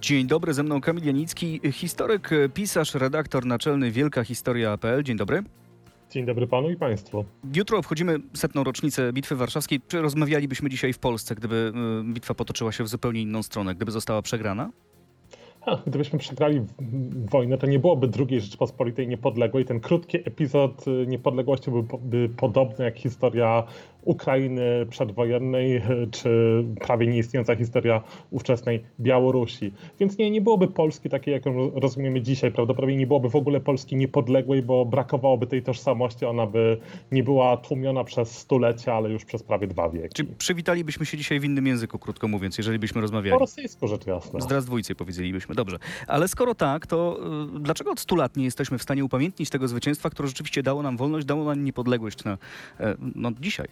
Dzień dobry, ze mną Kamil Janicki, historyk, pisarz, redaktor naczelny Wielka Historia.pl. Dzień dobry. Dzień dobry panu i państwu. Jutro obchodzimy setną rocznicę Bitwy Warszawskiej. Czy rozmawialibyśmy dzisiaj w Polsce, gdyby y, bitwa potoczyła się w zupełnie inną stronę, gdyby została przegrana? Ha, gdybyśmy przegrali w- wojnę, to nie byłoby II Rzeczpospolitej niepodległej. Ten krótki epizod y, niepodległości byłby by podobny jak historia Ukrainy przedwojennej, y, czy prawie nieistniejąca historia ówczesnej Białorusi. Więc nie, nie byłoby Polski takiej, jaką rozumiemy dzisiaj. Prawdopodobnie nie byłoby w ogóle Polski niepodległej, bo brakowałoby tej tożsamości. Ona by nie była tłumiona przez stulecia, ale już przez prawie dwa wieki. Czy przywitalibyśmy się dzisiaj w innym języku, krótko mówiąc, jeżeli byśmy Po rozmawiali? rosyjsku rzecz jasna. Zdrazdwójcy powiedzielibyśmy, dobrze. Ale skoro tak, to y, dlaczego od 100 lat nie jesteśmy w stanie upamiętnić tego zwycięstwa, które rzeczywiście dało nam wolność, dało nam niepodległość na, e, no, dzisiaj?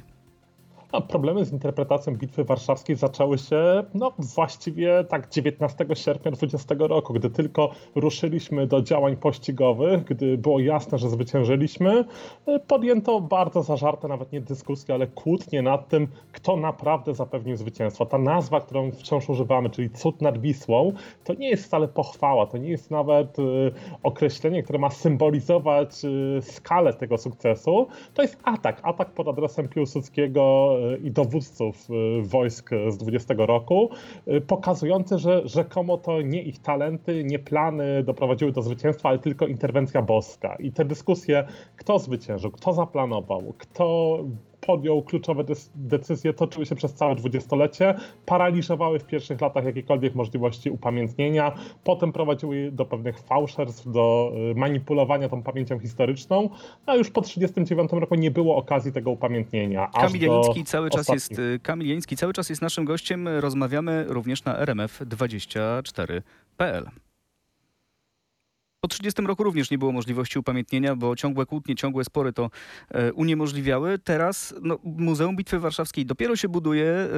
A problemy z interpretacją Bitwy Warszawskiej zaczęły się no, właściwie tak 19 sierpnia 20 roku, gdy tylko ruszyliśmy do działań pościgowych, gdy było jasne, że zwyciężyliśmy, e, podjęto bardzo zażarte, nawet nie dyskusje, ale kłótnie nad tym, kto naprawdę zapewnił zwycięstwo. Ta nazwa, którą wciąż używamy, czyli cud nad Wisłą, to nie jest wcale pochwała, to nie jest nawet e, określenie, które ma symbolizować e, skalę tego sukcesu. To jest atak, atak pod adresem Piłsudskiego i dowódców e, wojsk z 20 roku, e, pokazujący, że rzekomo to nie ich talenty, nie plany doprowadziły do zwycięstwa, ale tylko interwencja boska. I te dyskusje, kto zwyciężył, kto zaplanował, kto podjął kluczowe decyzje, toczyły się przez całe dwudziestolecie, paraliżowały w pierwszych latach jakiekolwiek możliwości upamiętnienia, potem prowadziły do pewnych fałszerstw, do y, manipulowania tą pamięcią historyczną, a już po 1939 roku nie było okazji tego upamiętnienia. Kamil Janicki cały czas jest, ostatnich. y, Kamil Janicki cały czas jest naszym gościem. Rozmawiamy również na rmf24.pl. Po 30 roku również nie było możliwości upamiętnienia, bo ciągłe kłótnie, ciągłe spory to e, uniemożliwiały. Teraz no, Muzeum Bitwy Warszawskiej dopiero się buduje. E,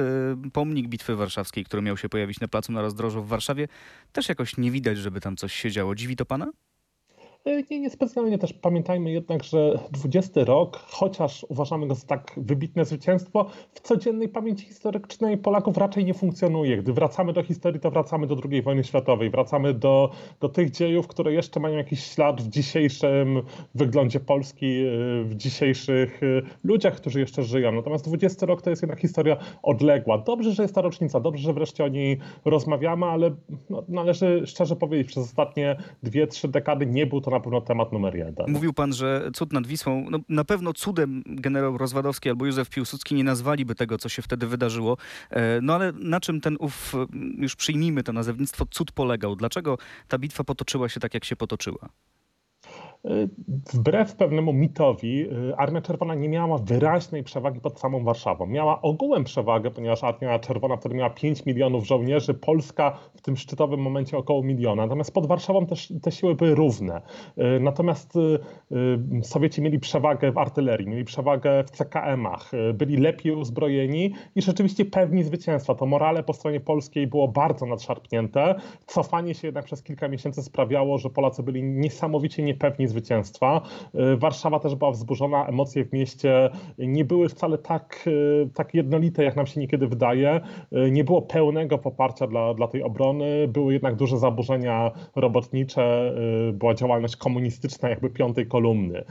pomnik Bitwy Warszawskiej, który miał się pojawić na placu na rozdrożu w Warszawie, też jakoś nie widać, żeby tam coś się działo. Dziwi to pana? E, Nie, niespecjalnie też pamiętajmy jednak, że 20 rok, chociaż uważamy go za tak wybitne zwycięstwo, w codziennej pamięci historycznej Polaków raczej nie funkcjonuje. Gdy wracamy do historii, to wracamy do II wojny światowej, wracamy do, do tych dziejów, które jeszcze mają jakiś ślad w dzisiejszym wyglądzie Polski, e, w dzisiejszych e, ludziach, którzy jeszcze żyją. Natomiast 20 rok to jest jednak historia odległa. Dobrze, że jest ta rocznica, dobrze, że wreszcie o niej rozmawiamy, ale no, należy szczerze powiedzieć, przez ostatnie dwie, trzy dekady nie był to na pewno temat numer jeden. Mówił pan, że cud nad Wisłą, no, na pewno cudem generał Rozwadowski albo Józef Piłsudski nie nazwaliby tego, co się wtedy wydarzyło. E, No ale na czym ten ów, już przyjmijmy to nazewnictwo, cud polegał? Dlaczego ta bitwa potoczyła się tak, jak się potoczyła? Wbrew pewnemu mitowi, y, Armia Czerwona nie miała wyraźnej przewagi pod samą Warszawą. Miała ogółem przewagę, ponieważ Armia Czerwona wtedy miała 5 milionów żołnierzy, Polska w tym szczytowym momencie około miliona. Natomiast pod Warszawą te siły były równe. Y, Natomiast y, Sowieci mieli przewagę w artylerii, mieli przewagę w CKM-ach, byli lepiej uzbrojeni i rzeczywiście pewni zwycięstwa. To morale po stronie polskiej było bardzo nadszarpnięte. Cofanie się jednak przez kilka miesięcy sprawiało, że Polacy byli niesamowicie niepewni zwycięstwa. Y, Warszawa też była wzburzona, emocje w mieście nie były wcale tak, y, tak jednolite, jak nam się niekiedy wydaje. Y, Nie było pełnego poparcia dla, dla tej obrony, były jednak duże zaburzenia robotnicze, była działalność komunistyczna jakby piątej kolumny.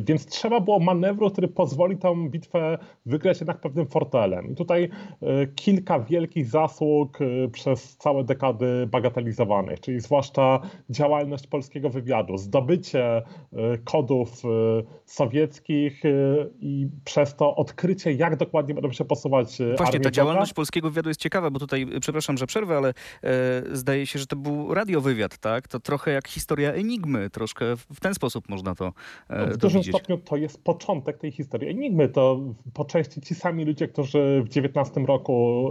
Więc trzeba było manewru, który pozwoli tą bitwę wygrać jednak pewnym fortelem. I tutaj kilka wielkich zasług przez całe dekady bagatelizowanych, czyli zwłaszcza działalność polskiego wywiadu, zdobycie y, kodów y, sowieckich y, i przez to odkrycie, jak dokładnie będą się posuwać Właśnie ta działalność polskiego wywiadu jest ciekawa, bo tutaj, przepraszam, że przerwę, ale e, zdaje się, że to był radiowywiad, tak? To trochę jak historia Enigmy, troszkę w ten sposób można to e, W dużym stopniu to jest początek tej historii. Enigmy to po części ci sami ludzie, którzy w XIX roku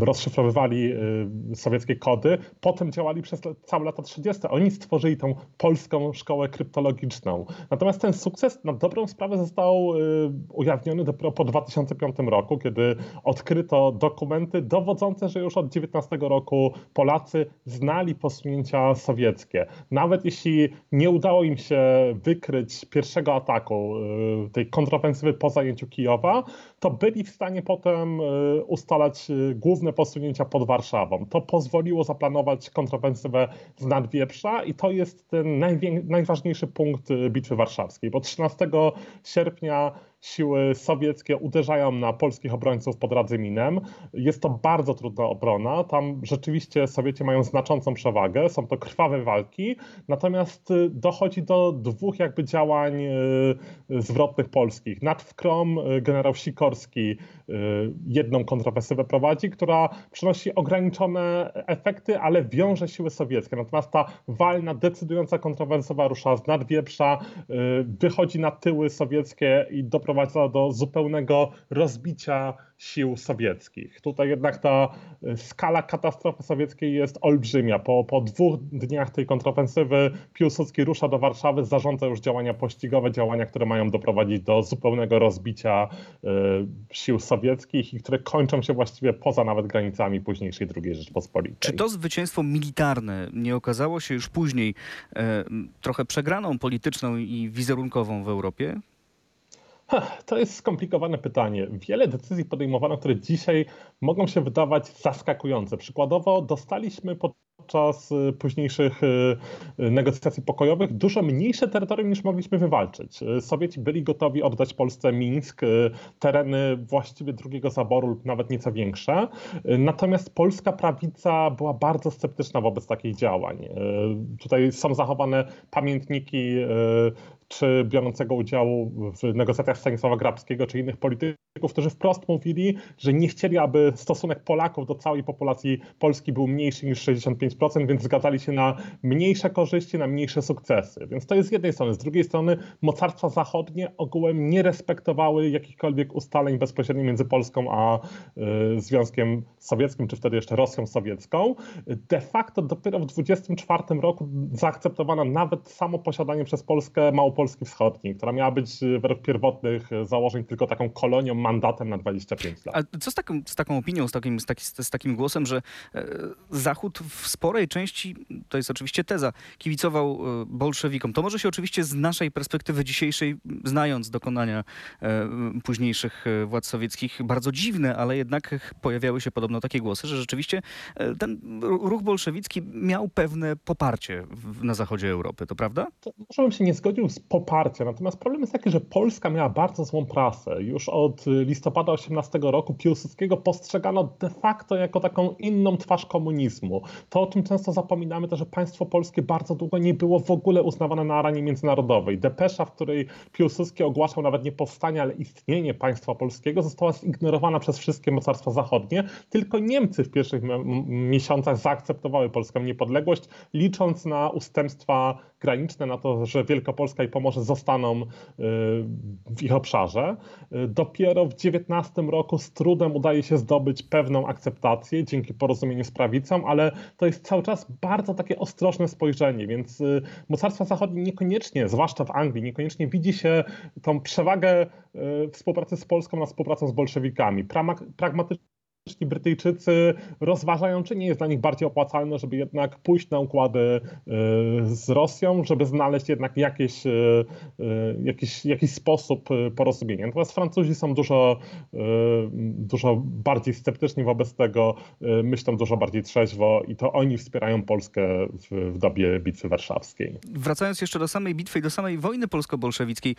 rozszyfrowywali y, sowieckie kody, potem działali przez całe lata 30. Oni stworzyli tą polską szkołę kryptologiczną. Natomiast ten sukces na dobrą sprawę został y, ujawniony dopiero po 2005 roku, kiedy odkryto dokumenty dowodzące, że już od 19 roku Polacy znali posunięcia sowieckie. Nawet jeśli nie udało im się wykryć pierwszego ataku, y, tej kontrofensywy po zajęciu Kijowa, to byli w stanie potem y, ustalać ustalać główne posunięcia pod Warszawą. To pozwoliło zaplanować kontrofensywę z Nadwieprza i to jest ten najważniejszy punkt Bitwy Warszawskiej, bo 13 sierpnia siły sowieckie uderzają na polskich obrońców pod Radzyminem. Jest to bardzo trudna obrona. Tam rzeczywiście Sowieci mają znaczącą przewagę. Są to krwawe walki. Natomiast y, dochodzi do dwóch jakby działań y, zwrotnych polskich. Nad Wkrom y, generał Sikorski jedną kontrofensywę prowadzi, która przynosi ograniczone efekty, ale wiąże siły sowieckie. Natomiast ta walna, decydująca kontrofensywa rusza z Nadwieprza, wychodzi na tyły sowieckie i doprowadza doprowadza do zupełnego rozbicia sił sowieckich. Tutaj jednak ta e, skala katastrofy sowieckiej jest olbrzymia. Po, po dwóch dniach tej kontrofensywy Piłsudski rusza do Warszawy, zarządza już działania pościgowe, działania, które mają doprowadzić do zupełnego rozbicia y, sił sowieckich i które kończą się właściwie poza nawet granicami późniejszej II Rzeczpospolitej. Czy to zwycięstwo militarne nie okazało się już później y, trochę przegraną polityczną i wizerunkową w Europie? To jest skomplikowane pytanie. Wiele decyzji podejmowano, które dzisiaj mogą się wydawać zaskakujące. Przykładowo dostaliśmy podczas y, późniejszych y, y, negocjacji pokojowych dużo mniejsze terytorium niż mogliśmy wywalczyć. Sowieci byli gotowi oddać Polsce Mińsk, tereny właściwie drugiego zaboru lub nawet nieco większe. Natomiast polska prawica była bardzo sceptyczna wobec takich działań. Tutaj są zachowane pamiętniki czy biorącego udziału w negocjacjach Stanisława Grabskiego, czy innych polityków, którzy wprost mówili, że nie chcieli, aby stosunek Polaków do całej populacji Polski był mniejszy niż 65%, więc zgadzali się na mniejsze korzyści, na mniejsze sukcesy. Więc to jest z jednej strony. Z drugiej strony mocarstwa zachodnie ogółem nie respektowały jakichkolwiek ustaleń bezpośrednio między Polską a y, Związkiem Sowieckim, czy wtedy jeszcze Rosją Sowiecką. De facto dopiero w 24 roku zaakceptowano nawet samo posiadanie przez Polskę Małopolski Polski Wschodniej, która miała być y, według pierwotnych y, założeń tylko taką kolonią, mandatem na 25 lat. A co z taką, z taką opinią, z takim, z, taki, z takim głosem, że e, Zachód w sporej części, to jest oczywiście teza, kibicował e, bolszewikom. To może się oczywiście z naszej perspektywy dzisiejszej, znając dokonania e, późniejszych władz sowieckich, bardzo dziwne, ale jednak pojawiały się podobno takie głosy, że rzeczywiście ten ruch bolszewicki miał pewne poparcie na zachodzie Europy, to prawda? To może bym się nie zgodził z poparcia. Natomiast problem jest taki, że Polska miała bardzo złą prasę. Już od listopada 18 roku Piłsudskiego postrzegano de facto jako taką inną twarz komunizmu. To, o czym często zapominamy, to że państwo polskie bardzo długo nie było w ogóle uznawane na arenie międzynarodowej. Depesza, w której Piłsudski ogłaszał nawet nie powstanie, ale istnienie państwa polskiego, została zignorowana przez wszystkie mocarstwa zachodnie. Tylko Niemcy w pierwszych miesiącach zaakceptowały polską niepodległość, licząc na ustępstwa graniczne, na to, że Wielkopolska i Pomorze zostaną y, w ich obszarze. Y, w 19 roku z trudem udaje się zdobyć pewną akceptację dzięki porozumieniu z prawicą, ale to jest cały czas bardzo takie ostrożne spojrzenie, więc y, mocarstwa zachodnie niekoniecznie, zwłaszcza w Anglii, niekoniecznie widzi się tą przewagę współpracy z Polską na współpracę z bolszewikami. Pragmatycznie Brytyjczycy rozważają, czy nie jest dla nich bardziej opłacalne, żeby jednak pójść na układy e, z Rosją, żeby znaleźć jednak jakieś, e, e, jakiś, jakiś sposób porozumienia. Natomiast Francuzi są dużo, dużo bardziej sceptyczni wobec tego, myślą dużo bardziej trzeźwo i to oni wspierają Polskę w, w dobie Bitwy Warszawskiej. Wracając jeszcze do samej bitwy i do samej wojny polsko-bolszewickiej,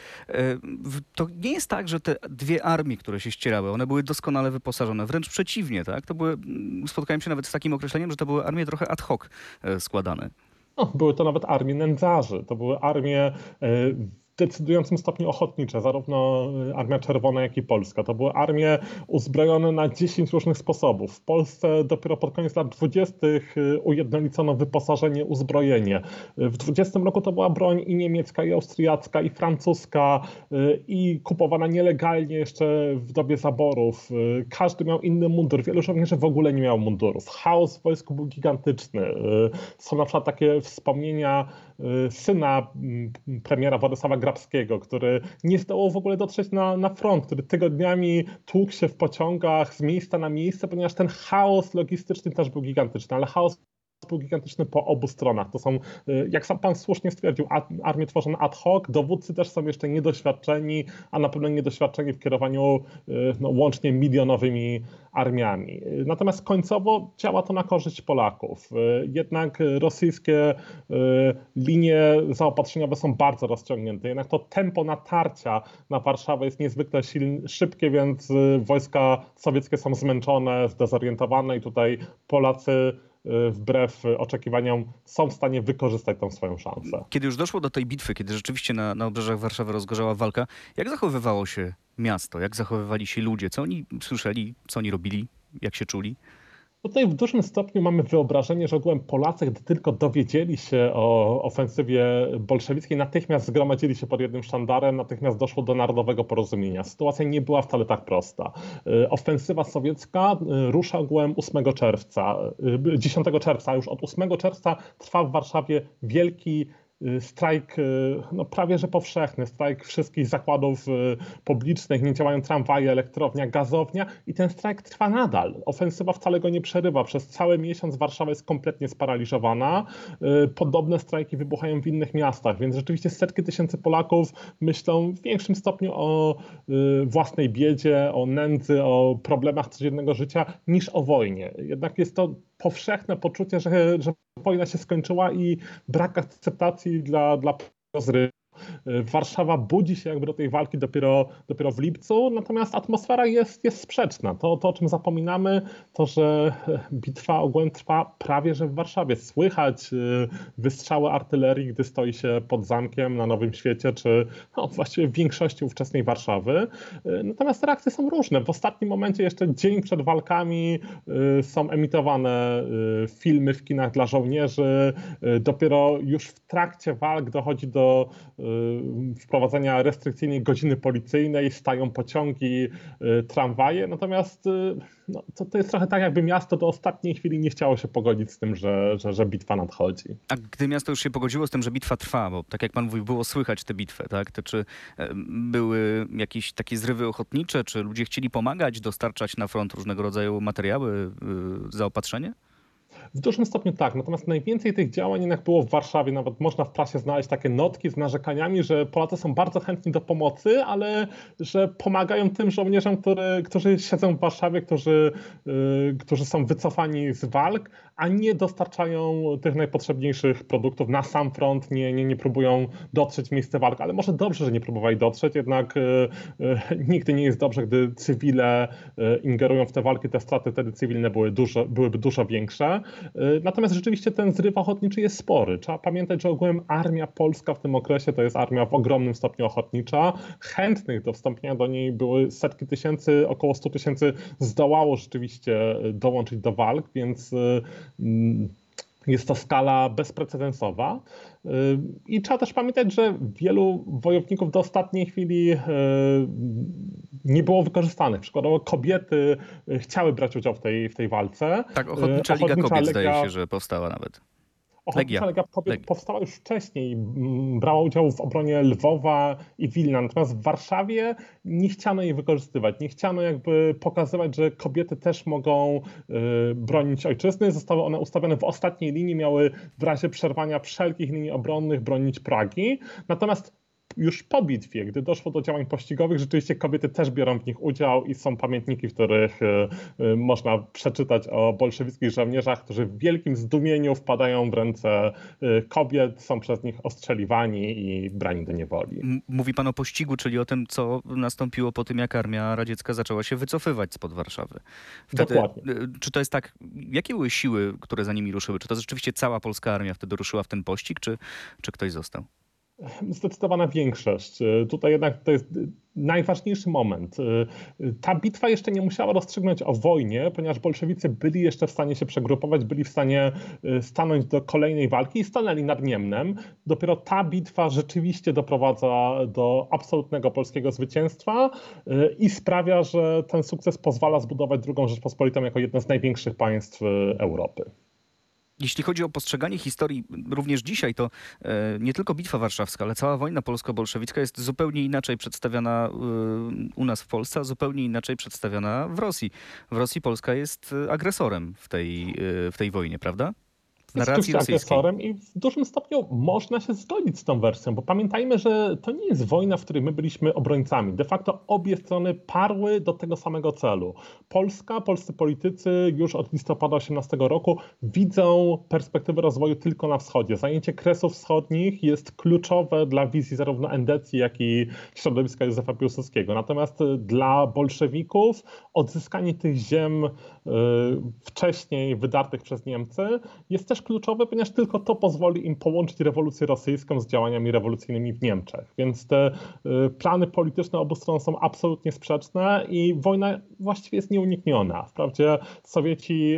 to nie jest tak, że te dwie armie, które się ścierały, one były doskonale wyposażone, wręcz przeciwnie przeciwnie, tak? To były, mm, spotkałem się nawet z takim określeniem, że to były armie trochę ad hoc e, składane. No, były to nawet armie nędzarzy. To były armie e, decydującym stopniu ochotnicze, zarówno y, Armia Czerwona, jak i Polska. To były armie uzbrojone na 10 różnych sposobów. W Polsce dopiero pod koniec lat 20. Y, ujednolicono wyposażenie, uzbrojenie. W 20 roku to była broń i niemiecka, i austriacka, i francuska, y, i kupowana nielegalnie jeszcze w dobie zaborów. Każdy miał inny mundur. Wielu żołnierzy w ogóle nie miało mundurów. Chaos w wojsku był gigantyczny. Są na przykład takie wspomnienia syna mm, premiera Władysława Grabskiego, który nie zdołał w ogóle dotrzeć na, na front, który tygodniami tłukł się w pociągach z miejsca na miejsce, ponieważ ten chaos logistyczny też był gigantyczny, ale chaos był gigantyczny po obu stronach. To są, jak sam pan słusznie stwierdził, armie tworzone ad hoc, dowódcy też są jeszcze niedoświadczeni, a na pewno niedoświadczeni w kierowaniu no, łącznie milionowymi armiami. Natomiast końcowo działa to na korzyść Polaków. Jednak rosyjskie linie zaopatrzeniowe są bardzo rozciągnięte. Jednak to tempo natarcia na Warszawę jest niezwykle silne, szybkie, więc wojska sowieckie są zmęczone, zdezorientowane i tutaj Polacy wbrew oczekiwaniom są w stanie wykorzystać tą swoją szansę. Kiedy już doszło do tej bitwy, kiedy rzeczywiście na, na obrzeżach Warszawy rozgorzała walka, jak zachowywało się miasto? Jak zachowywali się ludzie? Co oni słyszeli? Co oni robili? Jak się czuli? Tutaj w dużym stopniu mamy wyobrażenie, że ogółem Polacy, gdy tylko dowiedzieli się o ofensywie bolszewickiej, natychmiast zgromadzili się pod jednym sztandarem, natychmiast doszło do narodowego porozumienia. Sytuacja nie była wcale tak prosta. Y, ofensywa sowiecka y, rusza ogółem 8 czerwca, 10 y, czerwca, już od 8 czerwca trwa w Warszawie wielki strajk y, no prawie że powszechny, strajk wszystkich zakładów y, publicznych, nie działają tramwaje, elektrownia, gazownia i ten strajk trwa nadal. Ofensywa wcale go nie przerywa. Przez cały miesiąc Warszawa jest kompletnie sparaliżowana. Podobne strajki wybuchają w innych miastach, więc rzeczywiście setki tysięcy Polaków myślą w większym stopniu o własnej biedzie, o nędzy, o problemach codziennego życia niż o wojnie. Jednak jest to powszechne poczucie, że, że wojna się skończyła i brak akceptacji dla, dla rozrywu. Warszawa budzi się jakby do tej walki dopiero, dopiero w lipcu, natomiast atmosfera jest, jest sprzeczna. To, to, o czym zapominamy, to że bitwa ogółem trwa prawie że w Warszawie. Słychać y, wystrzały artylerii, gdy stoi się pod zamkiem na Nowym Świecie, czy no, właściwie w większości ówczesnej Warszawy. Natomiast reakcje są różne. W ostatnim momencie, jeszcze dzień przed walkami, są emitowane filmy w kinach dla żołnierzy. Dopiero już w trakcie walk dochodzi do wprowadzenia restrykcyjnej godziny policyjnej, stają pociągi, y, tramwaje, natomiast y, no, to, to jest trochę tak, jakby miasto do ostatniej chwili nie chciało się pogodzić z tym, że, że, że bitwa nadchodzi. A gdy miasto już się pogodziło z tym, że bitwa trwa, bo tak jak pan mówił, było słychać tę bitwę, tak? To czy były jakieś takie zrywy ochotnicze, czy ludzie chcieli pomagać, dostarczać na front różnego rodzaju materiały, zaopatrzenie? W dużym stopniu tak, natomiast najwięcej tych działań jednak było w Warszawie. Nawet można w prasie znaleźć takie notki z narzekaniami, że Polacy są bardzo chętni do pomocy, ale że pomagają tym żołnierzom, który, którzy siedzą w Warszawie, którzy, yy, którzy są wycofani z walk, a nie dostarczają tych najpotrzebniejszych produktów na sam front, nie, nie, nie próbują dotrzeć w miejsce walk. Ale może dobrze, że nie próbowali dotrzeć, jednak yy, yy, nigdy nie jest dobrze, gdy cywile y, ingerują w te walki, te straty wtedy cywilne były dużo, byłyby dużo większe. Y, natomiast rzeczywiście ten zryw ochotniczy jest spory. Trzeba pamiętać, że ogółem armia polska w tym okresie to jest armia w ogromnym stopniu ochotnicza. Chętnych do wstąpienia do niej były setki tysięcy, około 100 tysięcy zdołało rzeczywiście y, dołączyć do walk, więc mm, jest to skala bezprecedensowa. I trzeba też pamiętać, że wielu wojowników do ostatniej chwili nie było wykorzystanych. Przykładowo kobiety y, chciały brać udział w tej, w tej walce. Tak, Ochotnicza Liga Ochotnicza Kobiet Liga... zdaje się, że powstała nawet. Ochotnicza Liga Kobiet Legia. powstała już wcześniej. Brała udział w obronie Lwowa i Wilna. Natomiast w Warszawie nie chciano jej wykorzystywać. Nie chciano jakby pokazywać, że kobiety też mogą y, bronić ojczyzny. Zostały one ustawione w ostatniej linii, miały w razie przerwania wszelkich linii obronnych bronić Pragi. Natomiast już po bitwie, gdy doszło do działań pościgowych, rzeczywiście kobiety też biorą w nich udział i są pamiętniki, w których e, e, można przeczytać o bolszewickich żołnierzach, którzy w wielkim zdumieniu wpadają w ręce e, kobiet, są przez nich ostrzeliwani i brani do niewoli. Mówi pan o pościgu, czyli o tym, co nastąpiło po tym, jak armia radziecka zaczęła się wycofywać spod Warszawy. Wtedy, Dokładnie. Czy to jest tak, jakie były siły, które za nimi ruszyły? Czy to rzeczywiście cała polska armia wtedy ruszyła w ten pościg, czy, czy ktoś został? Zdecydowana większość. Tutaj jednak to jest najważniejszy moment. Ta bitwa jeszcze nie musiała rozstrzygnąć o wojnie, ponieważ bolszewicy byli jeszcze w stanie się przegrupować, byli w stanie y, stanąć do kolejnej walki i stanęli nad Niemnem. Dopiero ta bitwa rzeczywiście doprowadza do absolutnego polskiego zwycięstwa i sprawia, że ten sukces pozwala zbudować drugą Rzeczpospolitą jako jedno z największych państw Europy. Jeśli chodzi o postrzeganie historii, również dzisiaj, to e, nie tylko Bitwa Warszawska, ale cała wojna polsko-bolszewicka jest zupełnie inaczej przedstawiana e, u nas w Polsce, a zupełnie inaczej przedstawiana w Rosji. W Rosji Polska jest e, agresorem w tej, w tej wojnie, prawda? Narracji rosyjskiej. i w dużym stopniu można się zgodzić z tą wersją, bo pamiętajmy, że to nie jest wojna, w której my byliśmy obrońcami. De facto obie strony parły do tego samego celu. Polska, polscy politycy już od listopada 18 roku widzą perspektywy rozwoju tylko na wschodzie. Zajęcie Kresów Wschodnich jest kluczowe dla wizji zarówno endecji, jak i środowiska Józefa Piłsudskiego. Natomiast dla bolszewików odzyskanie tych ziem wcześniej wydartych przez Niemcy jest też kluczowe, ponieważ tylko to pozwoli im połączyć rewolucję rosyjską z działaniami rewolucyjnymi w Niemczech. Więc te y, plany polityczne obu stron są absolutnie sprzeczne i wojna właściwie jest nieunikniona. Wprawdzie Sowieci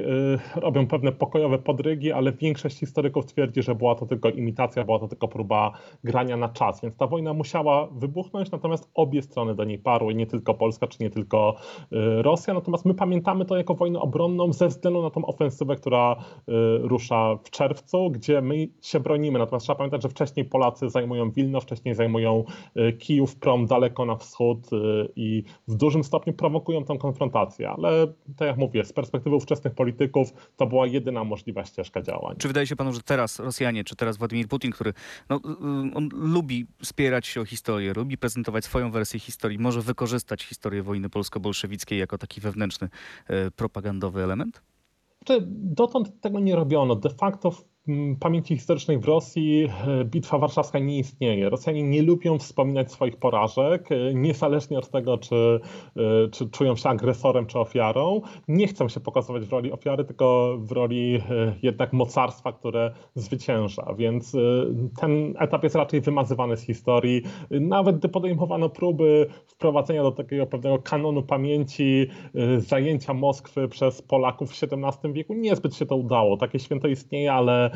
y, robią pewne pokojowe podrygi, ale większość historyków twierdzi, że była to tylko imitacja, była to tylko próba grania na czas. Więc ta wojna musiała wybuchnąć, natomiast obie strony do niej parły, nie tylko Polska, czy nie tylko Rosja. Natomiast my pamiętamy to jako wojnę obronną ze względu na tą ofensywę, która rusza w czerwcu, gdzie my się bronimy. Natomiast trzeba pamiętać, że wcześniej Polacy zajmują Wilno, wcześniej zajmują Kijów, prom daleko na wschód i w dużym stopniu prowokują tę konfrontację. Ale tak jak mówię, z perspektywy ówczesnych polityków to była jedyna możliwa ścieżka działań. Czy wydaje się panu, że teraz Rosjanie, czy teraz Władimir Putin, który no, on lubi spierać się o historię, lubi prezentować swoją wersję historii, może wykorzystać historię wojny polsko-bolszewickiej jako taki wewnętrzny e, propagandowy element? Dotąd tego nie robiono. De facto pamięci historycznej w Rosji e, Bitwa Warszawska nie istnieje. Rosjanie nie lubią wspominać swoich porażek, e, niezależnie od tego, czy, e, czy czują się agresorem czy ofiarą. Nie chcą się pokazywać w roli ofiary, tylko w roli jednak mocarstwa, które zwycięża. Więc ten etap jest raczej wymazywany z historii. Nawet gdy podejmowano próby wprowadzenia do takiego pewnego kanonu pamięci zajęcia Moskwy przez Polaków w XVII wieku, niezbyt się to udało. Takie święto istnieje, ale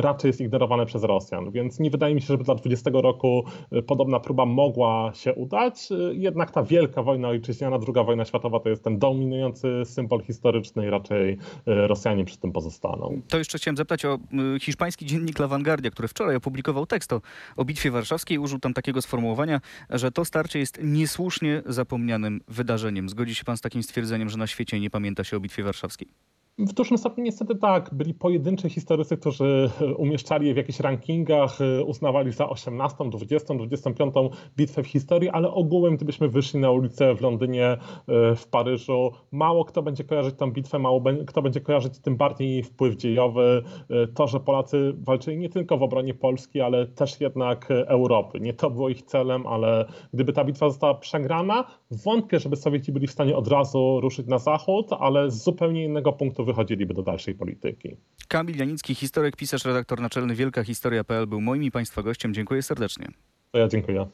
raczej jest ignorowane przez Rosjan. Więc nie wydaje mi się, żeby dla 20 roku e, podobna próba mogła się udać. E, jednak ta wielka wojna ojczyźniana, druga wojna światowa to jest ten dominujący symbol historyczny i raczej Rosjanie przy tym pozostaną. To jeszcze chciałem zapytać o hiszpański dziennik La Vanguardia, który wczoraj opublikował tekst o, o Bitwie Warszawskiej. Użył tam takiego sformułowania, że to starcie jest niesłusznie zapomnianym wydarzeniem. Zgodzi się pan z takim stwierdzeniem, że na świecie nie pamięta się o Bitwie Warszawskiej? W dużym stopniu niestety tak. Byli pojedynczy historycy, którzy umieszczali je w jakichś rankingach, uznawali za 18, 20, 25 bitwę w historii, ale ogółem, gdybyśmy wyszli na ulicę w Londynie, w Paryżu, mało kto będzie kojarzyć tę bitwę, mało kto będzie kojarzyć tym bardziej wpływ dziejowy. To, że Polacy walczyli nie tylko w obronie Polski, ale też jednak Europy. Nie to było ich celem, ale gdyby ta bitwa została przegrana, wątpię, żeby Sowieci byli w stanie od razu ruszyć na zachód, ale z zupełnie innego punktu wychodziliby do dalszej polityki. Kamil Janicki, historyk, pisarz, redaktor naczelny Wielka Historia.pl był moim i Państwa gościem. Dziękuję serdecznie. To ja dziękuję.